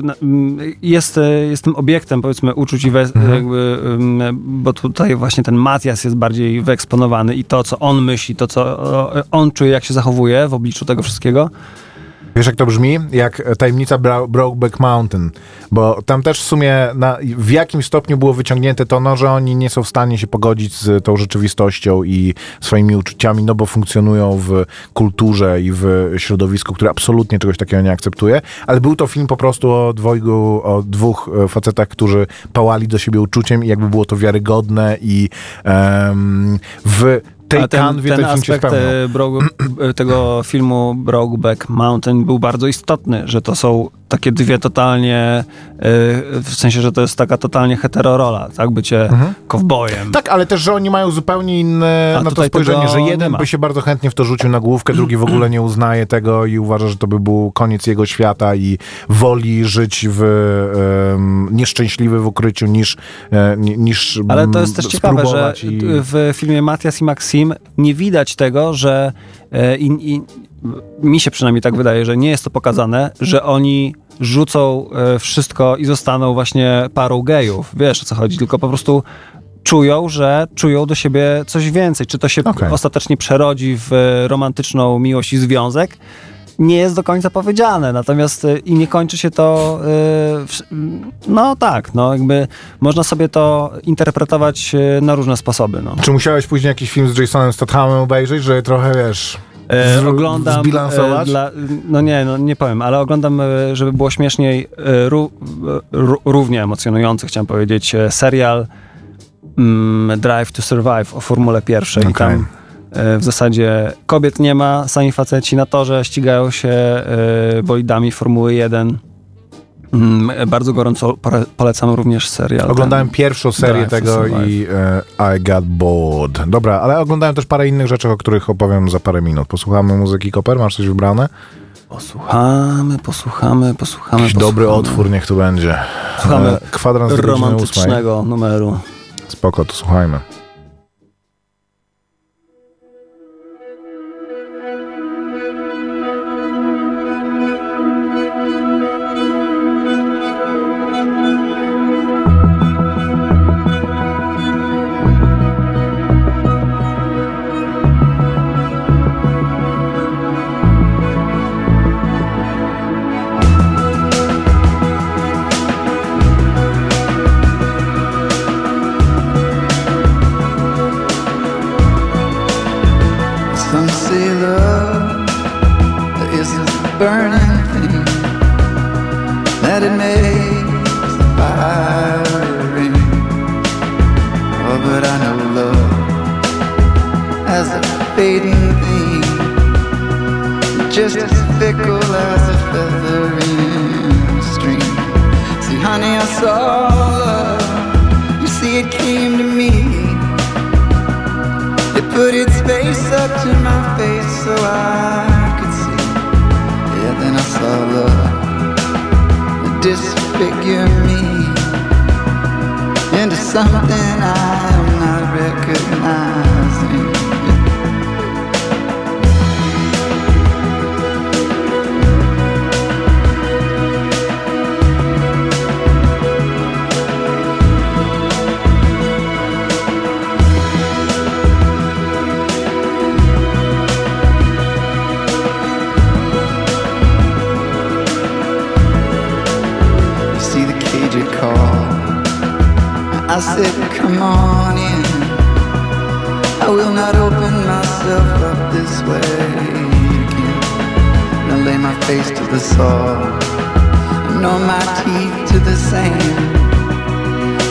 jest, e, jest tym obiektem, powiedzmy, uczuć i we, jakby, mm, bo tutaj właśnie ten Matias jest bardziej wyeksponowany i to, co on myśli, to, co on czuje, jak się zachowuje w obliczu tego wszystkiego, Wiesz, jak to brzmi? Jak tajemnica Bro- Brokeback Mountain. Bo tam też w sumie na, w jakim stopniu było wyciągnięte to, no, że oni nie są w stanie się pogodzić z tą rzeczywistością i swoimi uczuciami, no bo funkcjonują w kulturze i w środowisku, które absolutnie czegoś takiego nie akceptuje. Ale był to film po prostu o dwojgu, o dwóch e, facetach, którzy pałali do siebie uczuciem i jakby było to wiarygodne i em, w tej A ten, kanwie ten ten film się aspekt e, Broke, e, tego filmu Brokeback Mountain był bardzo istotny, że to są takie dwie totalnie, y, w sensie, że to jest taka totalnie heterorola, tak? Bycie kowbojem. Tak, ale też, że oni mają zupełnie inne A na to spojrzenie, że jeden ma. by się bardzo chętnie w to rzucił na główkę, drugi w ogóle nie uznaje tego i uważa, że to by był koniec jego świata i woli żyć w nieszczęśliwy w ukryciu niż, e, ni- niż Ale to jest też ciekawe, że i... w filmie Matias i Maxim nie widać tego, że e, i, i, mi się przynajmniej tak wydaje, że nie jest to pokazane, że oni rzucą e, wszystko i zostaną właśnie parą gejów. Wiesz o co chodzi, tylko po prostu czują, że czują do siebie coś więcej. Czy to się Okej. ostatecznie przerodzi w romantyczną miłość i związek? Nie jest do końca powiedziane, natomiast e, i nie kończy się to, w- no tak, no jakby można sobie to interpretować e, na różne sposoby. No. Czy musiałeś później jakiś film z Jasonem Stathamem obejrzeć, że trochę, wiesz, E, zru- oglądam. zbilansować? E, dla, no nie, no nie powiem, ale oglądam, e, żeby było śmieszniej, ró, ró, równie emocjonujący, chciałem powiedzieć, serial mm, Drive to Survive o Formule pierwszej. I Okej. tam w zasadzie kobiet nie ma, sami faceci na torze ścigają się e, bolidami Formuły 1. Mm, e, bardzo gorąco polecam również serial. Oglądałem ten. pierwszą serię Drive tego i e, I got bored. Dobra, ale oglądałem też parę innych rzeczy, o których opowiem za parę minut. Posłuchamy muzyki Koper, masz coś wybrane? Posłuchamy, posłuchamy, posłuchamy. Jakiś dobry otwór, niech tu będzie. Słuchamy E, Kwadrans romantycznego numeru. Spoko, to słuchajmy.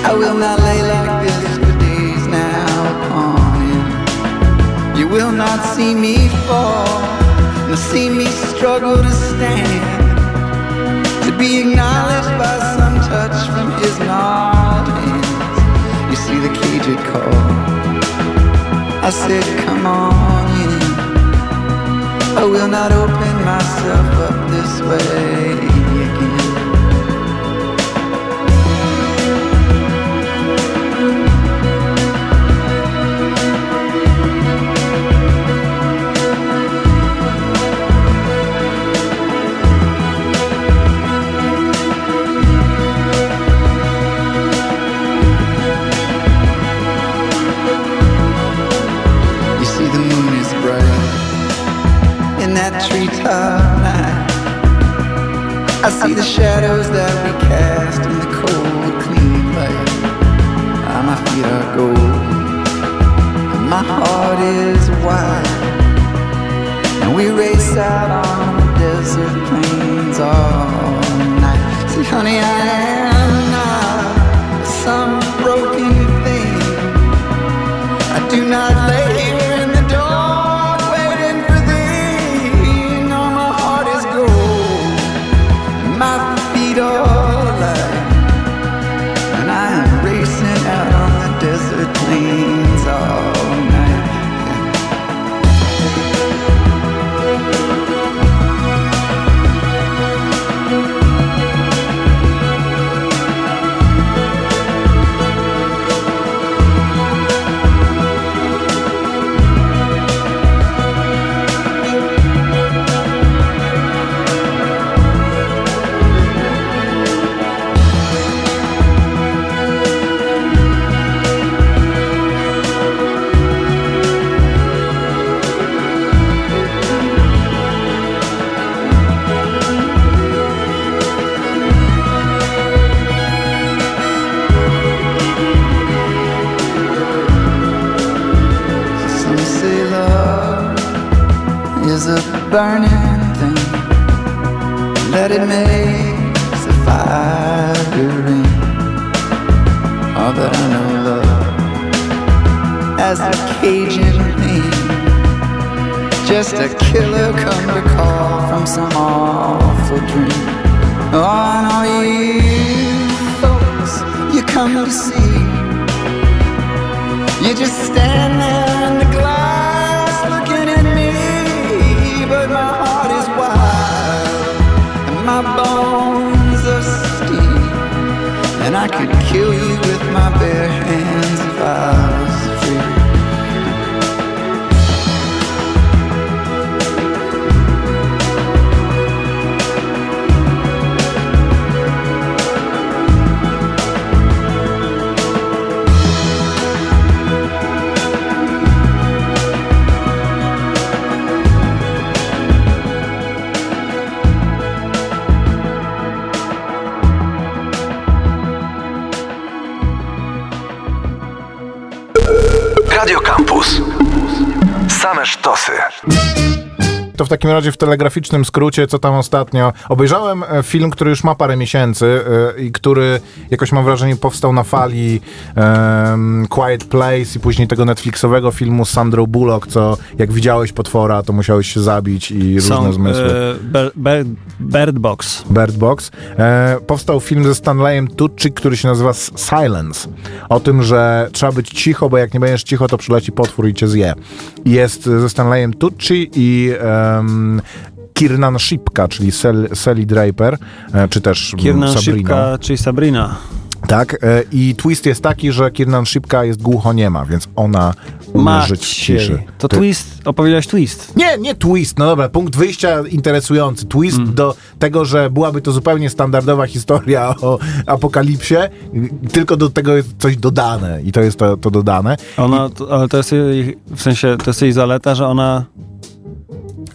I will not lay like this for days now upon him. You will not see me fall, nor see me struggle to stand to be acknowledged by some touch from his gnarled hands. You see the cage it. I said, come on in. I will not open myself up this way I see the shadows that we cast in the cold, clean light. Ah, my feet are gold, and my heart is wide. And we race out on the desert plains all night. See, honey, I am To w takim razie w telegraficznym skrócie, co tam ostatnio. Obejrzałem e, film, który już ma parę miesięcy e, i który jakoś mam wrażenie powstał na fali Quiet Place i później tego Netflixowego filmu z Sandro Bullock, co jak widziałeś potwora, to musiałeś się zabić i różne Są, zmysły. e, Ber- Bird Box. Bird Box. E, powstał film ze Stanleyem Tucci, który się nazywa Silence. O tym, że trzeba być cicho, bo jak nie będziesz cicho, to przyleci potwór i cię zje. Jest ze Stanleyem Tucci i em, Kiernan Shipka, czyli Sel, Sally Draper, e, czy też mm, Kiernan Sabrina. Szybka, czyli Sabrina. Tak, e, i twist jest taki, że Kiernan Shipka jest głuchoniema, więc ona umie żyć w ciszy. To Ty- twist, opowiedziałeś twist. Nie, nie twist, no dobra, punkt wyjścia interesujący. Twist Mm. do tego, że byłaby to zupełnie standardowa historia o apokalipsie, tylko do tego jest coś dodane i to jest to, to dodane, Ona, to, ale to jest jej, w sensie, to jest jej zaleta, że ona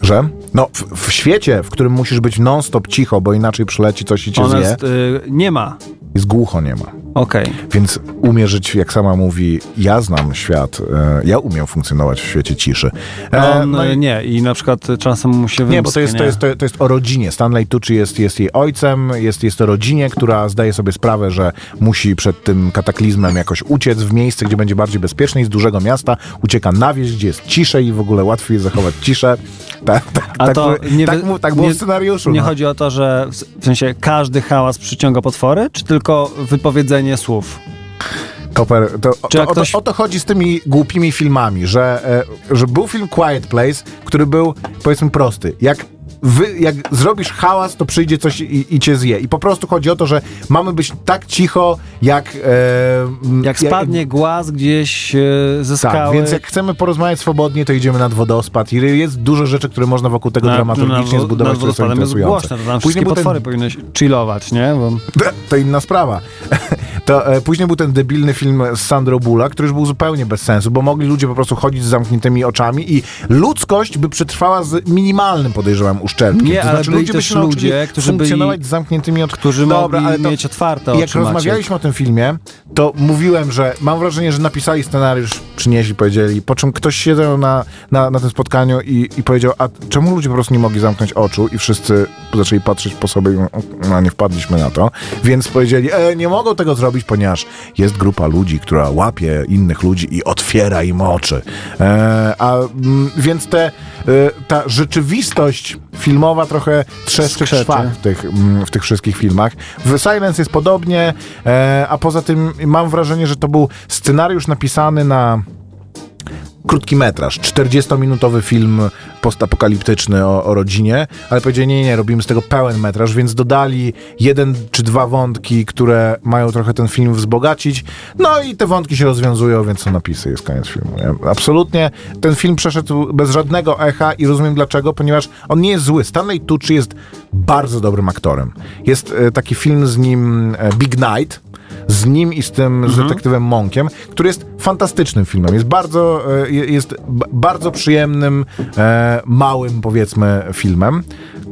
że no w, w świecie, w którym musisz być non-stop cicho, bo inaczej przyleci coś i cię Ona zje, jest, y, nie ma. jest głucho nie ma. Okej. Więc umie żyć, jak sama mówi, ja znam świat, e, ja umiem funkcjonować w świecie ciszy. E, On no i- y, nie i na przykład czasem mu się Nie, bo to jest, wymsknie, to, jest, to, to jest o rodzinie. Stanley Tucci jest, jest jej ojcem, jest, jest o rodzinie, która zdaje sobie sprawę, że musi przed tym kataklizmem jakoś uciec w miejsce, gdzie będzie bardziej bezpieczne i z dużego miasta ucieka na wieś, gdzie jest ciszej i w ogóle łatwiej jest zachować ciszę. Tak, tak, A tak, to nie tak, tak było nie- w scenariuszu. Nie no. chodzi o to, że w sensie każdy hałas przyciąga potwory, czy tylko wypowiedzenie słów? Koper, to, to, o, ktoś- o to chodzi z tymi głupimi filmami, że, e, że był film Quiet Place, który był powiedzmy prosty. Jak Wy, jak zrobisz hałas, to przyjdzie coś i, i cię zje. I po prostu chodzi o to, że mamy być tak cicho, jak... E, Jak spadnie głaz gdzieś e, ze Tak, skały... więc jak chcemy porozmawiać swobodnie, to idziemy nad wodospad. I jest dużo rzeczy, które można wokół tego dramaturgicznie wo- zbudować, nad które są wodospadem jest interesujące. głośno, to tam Później wszystkie był ten potwory powinny chillować, nie? Bo... to inna sprawa. To e, później był ten debilny film z Sandro Bulla, który już był zupełnie bez sensu, bo mogli ludzie po prostu chodzić z zamkniętymi oczami i ludzkość by przetrwała z minimalnym, podejrzewam, uszczerbkiem. Nie, to ale znaczy byli ludzie by się ludzie, którzy funkcjonować byli- z zamkniętymi oczami. którzy mogli mieć otwarte Jak oczy, rozmawialiśmy o tym filmie, to mówiłem, że mam wrażenie, że napisali scenariusz, przynieśli, powiedzieli, po czym ktoś siedział na, na, na tym spotkaniu i, i powiedział, a czemu ludzie po prostu nie mogli zamknąć oczu i wszyscy zaczęli patrzeć po sobie i no nie wpadliśmy na to, więc powiedzieli, e, nie mogą tego zrobić, ponieważ jest grupa ludzi, która łapie innych ludzi i otwiera im oczy. E, a mm, więc te, e, ta rzeczywistość filmowa trochę trzeszczy w Skrzeczy. szwach w tych, mm, w tych wszystkich filmach. W Silence jest podobnie, e, a poza tym mam wrażenie, że to był scenariusz napisany na krótki metraż, 40-minutowy film postapokaliptyczny o, o rodzinie, ale powiedzieli, nie, nie, robimy z tego pełen metraż, więc dodali jeden czy dwa wątki, które mają trochę ten film wzbogacić, no i te wątki się rozwiązują, więc są napisy, jest koniec filmu. Nie? Absolutnie ten film przeszedł bez żadnego echa i rozumiem dlaczego, ponieważ on nie jest zły. Stanley Tucci jest bardzo dobrym aktorem. Jest e, taki film z nim e, Big Night, z nim i z tym z detektywem Monkiem, który jest fantastycznym filmem. Jest bardzo, e, je- jest bardzo przyjemnym, e, małym powiedzmy filmem,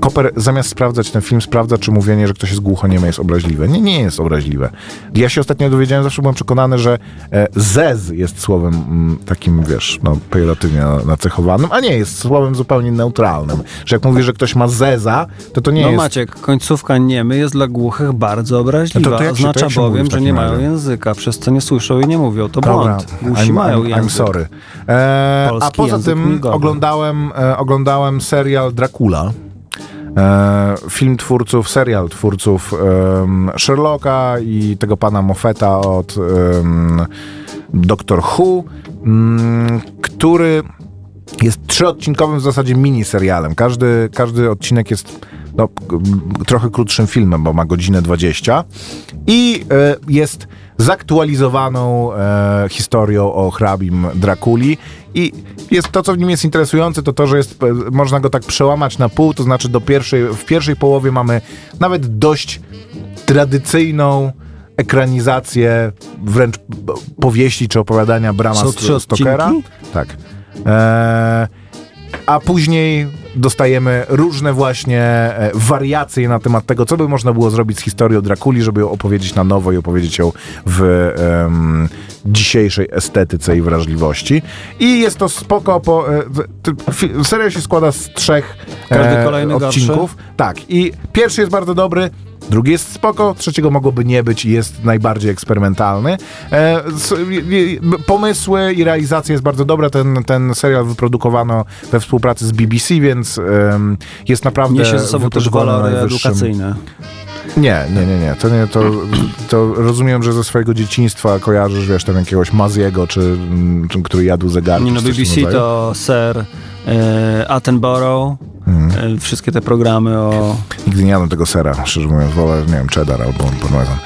Koper zamiast sprawdzać ten film, sprawdza, czy mówienie, że ktoś jest głuchoniemy jest obraźliwe. Nie, nie jest obraźliwe. Ja się ostatnio dowiedziałem, zawsze byłem przekonany, że e, zez jest słowem mm, takim, wiesz, no, pejoratywnie nacechowanym, a nie, jest słowem zupełnie neutralnym. Że jak mówisz, że ktoś ma zeza, to to nie no jest... Maciek, końcówka niemy jest dla głuchych bardzo obraźliwa. No to- to się- to Oznacza się mówi bowiem, że nie takim mają razie? języka, przez co nie słyszą i nie mówią. To Dobra, błąd. Głusi I'm, mają I'm, język. I'm sorry. E, a poza tym oglądałem, e, oglądałem serial Dracula. E, film twórców, serial twórców Sherlocka i tego pana Moffeta od Doctor Who, mm, który jest trzyodcinkowym w zasadzie miniserialem. Każdy, każdy odcinek jest no, trochę krótszym filmem, bo ma godzinę 20 i e, jest zaktualizowaną e, historią o hrabim Drakuli i jest to, co w nim jest interesujące, to to, że jest, e, można go tak przełamać na pół, to znaczy do pierwszej, w pierwszej połowie mamy nawet dość tradycyjną ekranizację wręcz b- powieści czy opowiadania Brama Stokera. Tak. E, a później dostajemy różne właśnie e, wariacje na temat tego, co by można było zrobić z historią Drakuli, żeby ją opowiedzieć na nowo i opowiedzieć ją w em, dzisiejszej estetyce i wrażliwości. I jest to spoko, po, e, serial się składa z trzech Każdy kolejny odcinków. Tak, i pierwszy jest bardzo dobry, drugi jest spoko, trzeciego mogłoby nie być i jest najbardziej eksperymentalny. E, pomysły i realizacja jest bardzo dobra. Ten, ten serial wyprodukowano we współpracy z BBC, więc em, jest naprawdę Niesie ze sobą też walory edukacyjne. Nie, nie, nie, nie. To, nie to, to rozumiem, że ze swojego dzieciństwa kojarzysz, wiesz, tam jakiegoś Maziego, czy, czy który jadł zegarki. Nie no, BBC to Sir e, Attenborough, E, wszystkie te programy o... Nigdy nie jadłem tego sera, szczerze mówiąc, wolę, nie wiem, cheddar albo parmesan.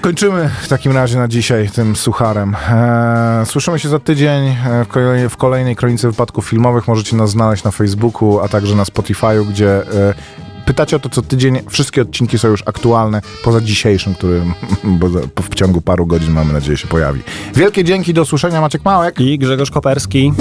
Kończymy w takim razie na dzisiaj tym sucharem. Eee, słyszymy się za tydzień e, w, kolej, w kolejnej kronice wypadków filmowych. Możecie nas znaleźć na Facebooku, a także na Spotify'u, gdzie e, pytacie o to co tydzień. Wszystkie odcinki są już aktualne, poza dzisiejszym, który bo w ciągu paru godzin mamy nadzieję się pojawi. Wielkie dzięki, do usłyszenia. Maciek Małek. I Grzegorz Koperski.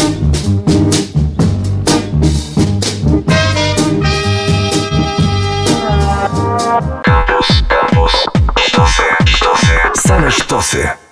Campus,